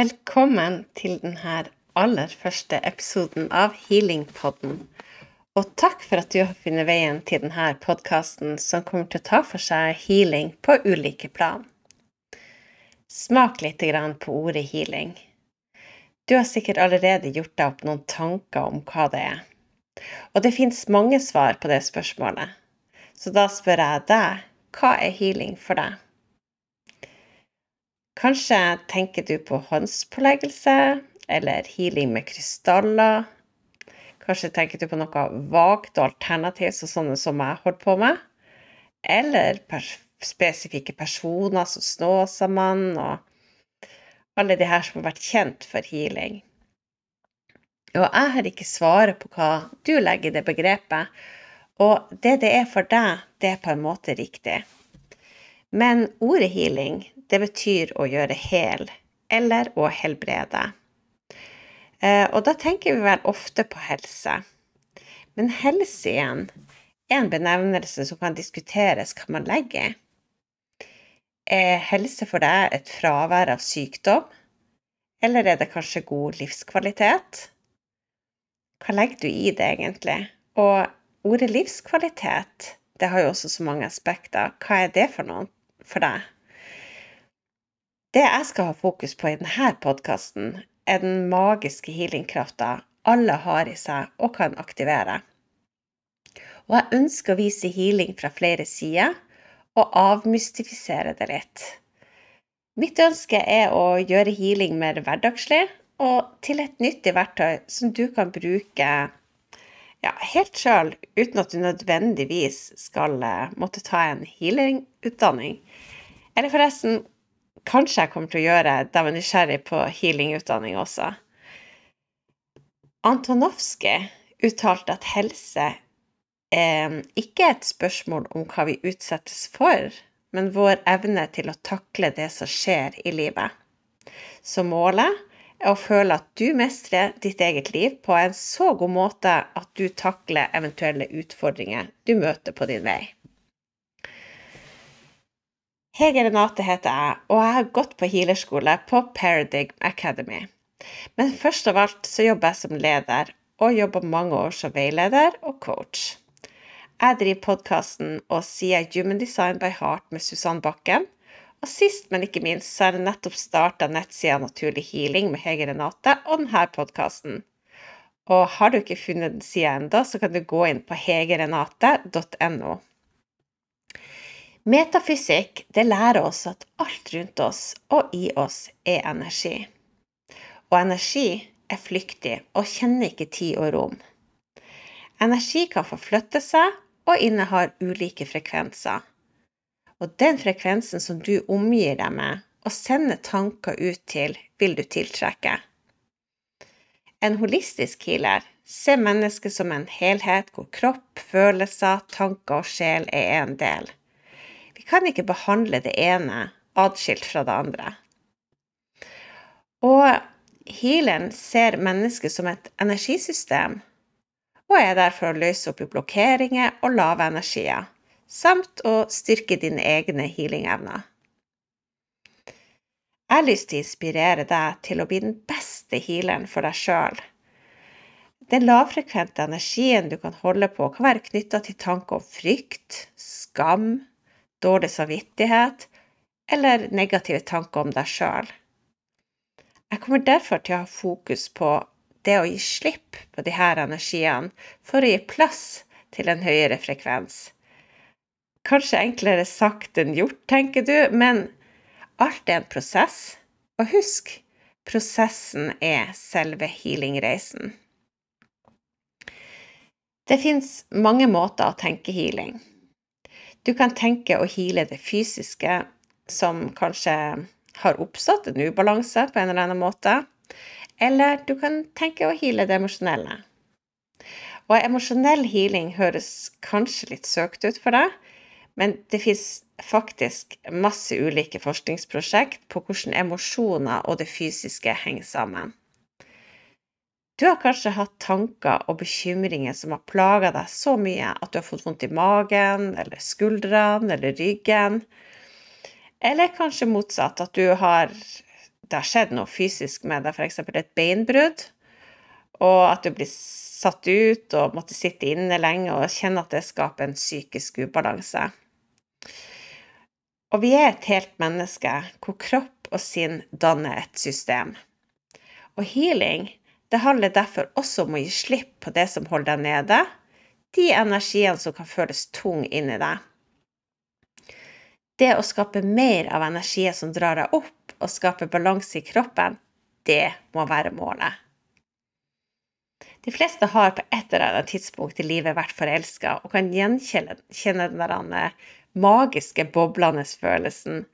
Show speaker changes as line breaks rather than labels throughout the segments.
Velkommen til denne aller første episoden av Healingpodden. Og takk for at du har funnet veien til denne podkasten som kommer til å ta for seg healing på ulike plan. Smak litt på ordet healing. Du har sikkert allerede gjort deg opp noen tanker om hva det er. Og det fins mange svar på det spørsmålet. Så da spør jeg deg hva er healing for deg? Kanskje tenker du på håndspåleggelse eller healing med krystaller. Kanskje tenker du på noe vagt og alternativt, sånn som jeg holder på med. Eller pers spesifikke personer som Snåsamann og alle de her som har vært kjent for healing. Og jeg har ikke svaret på hva du legger i det begrepet, og det det er for deg, det er på en måte riktig. Men ordet healing, det betyr å gjøre hel, eller å helbrede. Eh, og da tenker vi vel ofte på helse. Men helse igjen er en benevnelse som kan diskuteres hva man legger i. Er helse for deg et fravær av sykdom, eller er det kanskje god livskvalitet? Hva legger du i det egentlig? Og ordet livskvalitet, det har jo også så mange aspekter. Hva er det for noe for deg? Det jeg skal ha fokus på i denne podkasten, er den magiske healingkrafta alle har i seg og kan aktivere. Og jeg ønsker å vise healing fra flere sider og avmystifisere det litt. Mitt ønske er å gjøre healing mer hverdagslig og til et nyttig verktøy som du kan bruke ja, helt sjøl, uten at du nødvendigvis skal uh, måtte ta en healingutdanning. Eller forresten, kanskje jeg kommer til å gjøre da jeg var nysgjerrig på healingutdanning også. Antonovskij uttalte at helse eh, ikke er et spørsmål om hva vi utsettes for, men vår evne til å takle det som skjer i livet. Så målet er å føle at du mestrer ditt eget liv på en så god måte at du takler eventuelle utfordringer du møter på din vei. Hege Renate heter jeg, og jeg har gått på healerskole på Paradigm Academy. Men først av alt så jobber jeg som leder, og jobber mange år som veileder og coach. Jeg driver podkasten og sier Human Design by Heart med Susann Bakken, og sist, men ikke minst, så har jeg nettopp starta nettsida Naturlig healing med Hege Renate og denne podkasten. Og har du ikke funnet den sida ennå, så kan du gå inn på hegerenate.no. Metafysikk det lærer oss at alt rundt oss og i oss er energi. Og energi er flyktig og kjenner ikke tid og rom. Energi kan forflytte seg og innehar ulike frekvenser. Og den frekvensen som du omgir deg med og sender tanker ut til, vil du tiltrekke. En holistisk healer ser mennesket som en helhet hvor kropp, følelser, tanker og sjel er en del. Kan ikke behandle det ene atskilt fra det andre. Og healeren ser mennesket som et energisystem, og er der for å løse opp i blokkeringer og lave energier samt å styrke dine egne healingevner. Jeg har lyst til å inspirere deg til å bli den beste healeren for deg sjøl. Den lavfrekvente energien du kan holde på, kan være knytta til tanker om frykt, skam, dårlig samvittighet eller negative tanker om deg sjøl. Jeg kommer derfor til å ha fokus på det å gi slipp på de her energiene for å gi plass til en høyere frekvens Kanskje enklere sagt enn gjort, tenker du, men alt er en prosess. Og husk, prosessen er selve healingreisen. Det fins mange måter å tenke healing. Du kan tenke å heale det fysiske, som kanskje har oppstått en ubalanse på en eller annen måte. Eller du kan tenke å heale det emosjonelle. Og emosjonell healing høres kanskje litt søkt ut for deg, men det fins faktisk masse ulike forskningsprosjekt på hvordan emosjoner og det fysiske henger sammen. Du har kanskje hatt tanker og bekymringer som har plaga deg så mye at du har fått vondt i magen eller skuldrene eller ryggen. Eller kanskje motsatt, at du har det har skjedd noe fysisk med deg, f.eks. et beinbrudd, og at du blir satt ut og måtte sitte inne lenge og kjenne at det skaper en psykisk ubalanse. Og vi er et helt menneske hvor kropp og sinn danner et system. Og healing, det handler derfor også om å gi slipp på det som holder deg nede, de energiene som kan føles tung inni deg. Det å skape mer av energien som drar deg opp, og skape balanse i kroppen, det må være målet. De fleste har på et eller annet tidspunkt i livet vært forelska og kan gjenkjenne den magiske, boblende følelsen.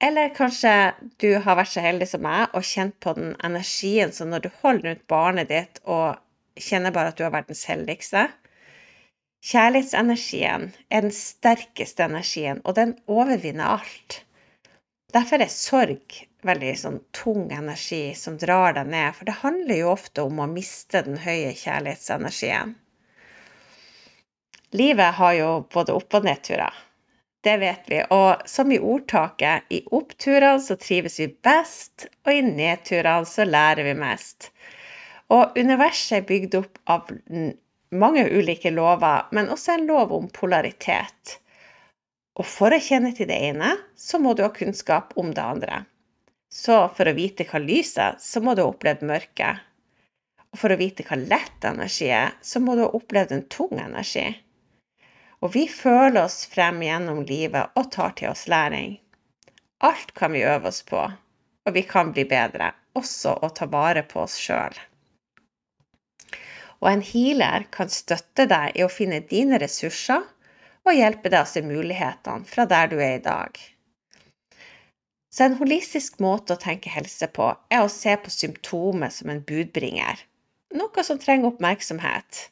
Eller kanskje du har vært så heldig som meg og kjent på den energien som når du holder rundt barnet ditt og kjenner bare at du er verdens heldigste. Kjærlighetsenergien er den sterkeste energien, og den overvinner alt. Derfor er sorg veldig sånn tung energi som drar deg ned, for det handler jo ofte om å miste den høye kjærlighetsenergien. Livet har jo både opp- og nedturer. Det vet vi. Og som i ordtaket, i oppturene så trives vi best, og i nedturene så lærer vi mest. Og universet er bygd opp av mange ulike lover, men også en lov om polaritet. Og for å kjenne til det ene, så må du ha kunnskap om det andre. Så for å vite hva lys er, så må du ha opplevd mørket. Og for å vite hva lett energi er, så må du ha opplevd en tung energi. Og vi føler oss frem gjennom livet og tar til oss læring. Alt kan vi øve oss på, og vi kan bli bedre, også å ta vare på oss sjøl. Og en healer kan støtte deg i å finne dine ressurser og hjelpe deg å se mulighetene fra der du er i dag. Så en holistisk måte å tenke helse på er å se på symptomet som en budbringer, noe som trenger oppmerksomhet.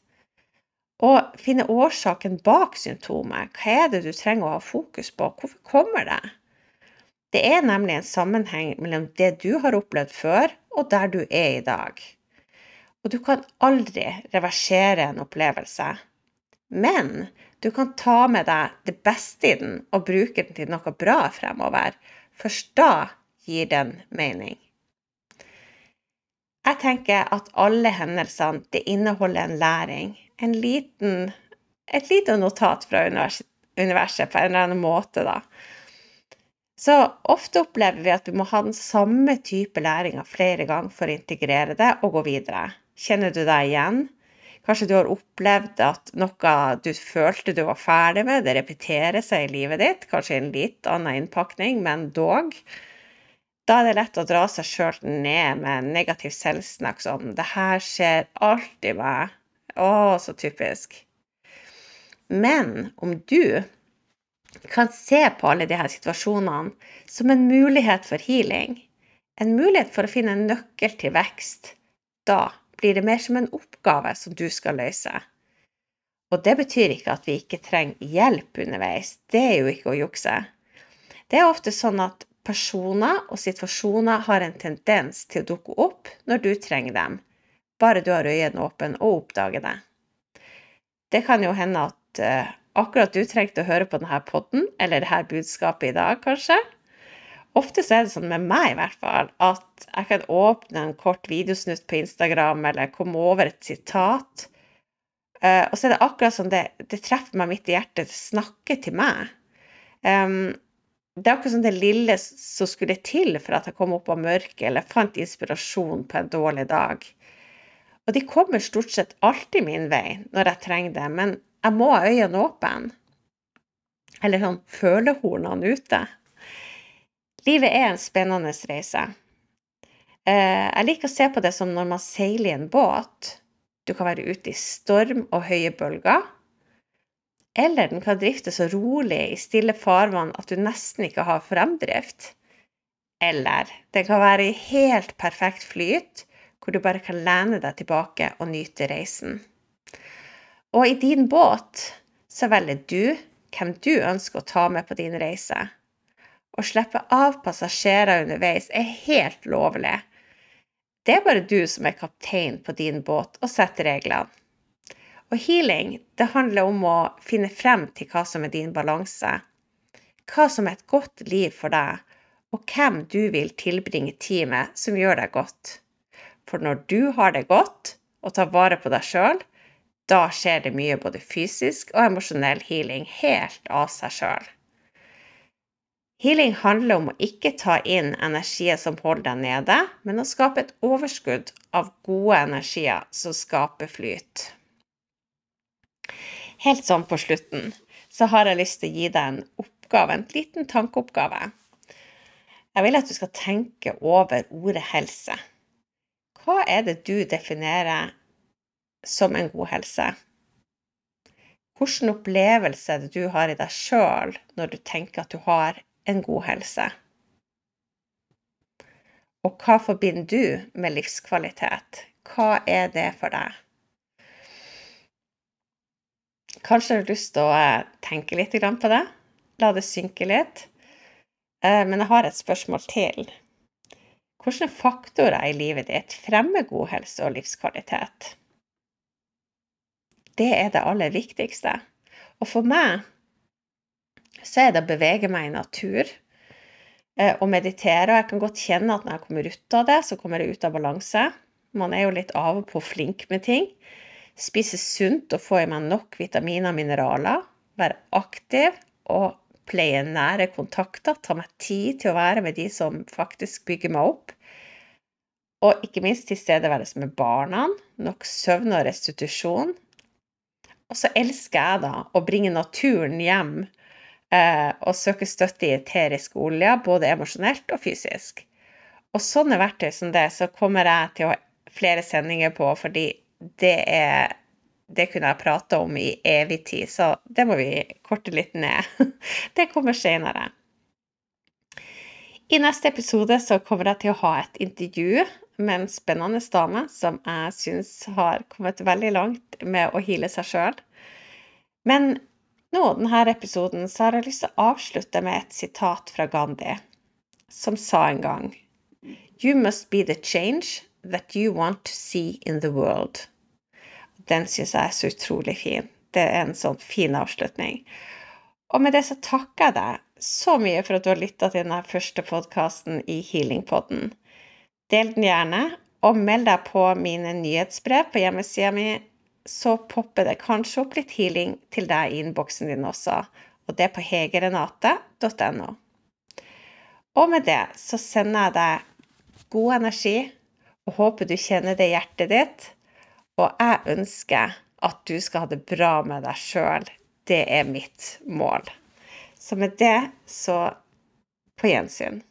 Og finne årsaken bak symptomet. Hva er det du trenger å ha fokus på? Hvorfor kommer det? Det er nemlig en sammenheng mellom det du har opplevd før, og der du er i dag. Og du kan aldri reversere en opplevelse. Men du kan ta med deg det beste i den og bruke den til noe bra fremover. Først da gir den mening. Jeg tenker at alle hendelsene det inneholder en læring. En liten, et lite notat fra universet på en eller annen måte, da. Så ofte opplever vi at vi må ha den samme type læringa flere ganger for å integrere det og gå videre. Kjenner du deg igjen? Kanskje du har opplevd at noe du følte du var ferdig med, det repeterer seg i livet ditt, kanskje i en litt annen innpakning, men dog. Da er det lett å dra seg sjøl ned med negativ selvsnakk som 'Det her skjer alltid meg'. Å, så typisk. Men om du kan se på alle disse situasjonene som en mulighet for healing, en mulighet for å finne en nøkkel til vekst, da blir det mer som en oppgave som du skal løse. Og det betyr ikke at vi ikke trenger hjelp underveis, det er jo ikke å jukse. Det er ofte sånn at personer og situasjoner har en tendens til å dukke opp når du trenger dem, bare du har øynene åpne og oppdager det. Det kan jo hende at uh, akkurat du trengte å høre på denne podden, eller dette budskapet i dag, kanskje, Ofte så er det sånn med meg, i hvert fall, at jeg kan åpne en kort videosnutt på Instagram eller komme over et sitat, uh, og så er det akkurat som det, det treffer meg midt i hjertet, det snakker til meg. Um, det er akkurat som det lille som skulle til for at jeg kom opp av mørket eller fant inspirasjon på en dårlig dag. Og de kommer stort sett alltid min vei når jeg trenger det, men jeg må ha øynene åpne. Eller sånn følehornene ute. Livet er en spennende reise. Eh, jeg liker å se på det som når man seiler i en båt. Du kan være ute i storm og høye bølger. Eller den kan drifte så rolig i stille farvann at du nesten ikke har fremdrift. Eller den kan være i helt perfekt flyt, hvor du bare kan lene deg tilbake og nyte reisen. Og i din båt så velger du hvem du ønsker å ta med på din reise. Å slippe av passasjerer underveis er helt lovlig. Det er bare du som er kaptein på din båt og setter reglene. Og healing, det handler om å finne frem til hva som er din balanse. Hva som er et godt liv for deg, og hvem du vil tilbringe tid med som gjør deg godt. For når du har det godt og tar vare på deg sjøl, da skjer det mye både fysisk og emosjonell healing helt av seg sjøl. Healing handler om å ikke ta inn energier som holder deg nede, men å skape et overskudd av gode energier som skaper flyt. Helt sånn på slutten så har jeg lyst til å gi deg en oppgave, en liten tankeoppgave. Jeg vil at du skal tenke over ordet helse. Hva er det du definerer som en god helse? Hvilken opplevelse er det du har i deg sjøl når du tenker at du har en god helse? Og hva forbinder du med livskvalitet? Hva er det for deg? Kanskje du har lyst til å eh, tenke litt på det? La det synke litt. Eh, men jeg har et spørsmål til. Hvilke faktorer i livet ditt fremmer god helse og livskvalitet? Det er det aller viktigste. Og for meg så er det å bevege meg i natur eh, og meditere. Og jeg kan godt kjenne at når jeg kommer ut av det, så kommer jeg ut av balanse. Man er jo litt av og på flink med ting. Spise sunt og få i meg nok vitaminer og mineraler. Være aktiv og pleie nære kontakter. Ta meg tid til å være med de som faktisk bygger meg opp. Og ikke minst tilstedeværelse med barna. Nok søvn og restitusjon. Og så elsker jeg da å bringe naturen hjem eh, og søke støtte i eteriske olje, både emosjonelt og fysisk. Og sånne verktøy som det, så kommer jeg til å ha flere sendinger på, fordi det er det kunne jeg prate om i evig tid, så det må vi korte litt ned. Det kommer senere. I neste episode så kommer jeg til å ha et intervju med en spennende dame som jeg syns har kommet veldig langt med å hile seg sjøl. Men nå, denne episoden, så har jeg lyst til å avslutte med et sitat fra Gandhi, som sa en gang You must be the change that you want to see in the world. Den syns jeg er så utrolig fin. Det er en sånn fin avslutning. Og med det så takker jeg deg så mye for at du har lytta til denne første podkasten i Healingpodden. Del den gjerne, og meld deg på mine nyhetsbrev på hjemmesida mi, så popper det kanskje opp litt healing til deg i innboksen din også. Og det er på hegerenate.no. Og med det så sender jeg deg god energi, og håper du kjenner det i hjertet ditt og jeg ønsker at du skal ha det bra med deg sjøl. Det er mitt mål. Så med det så på gjensyn.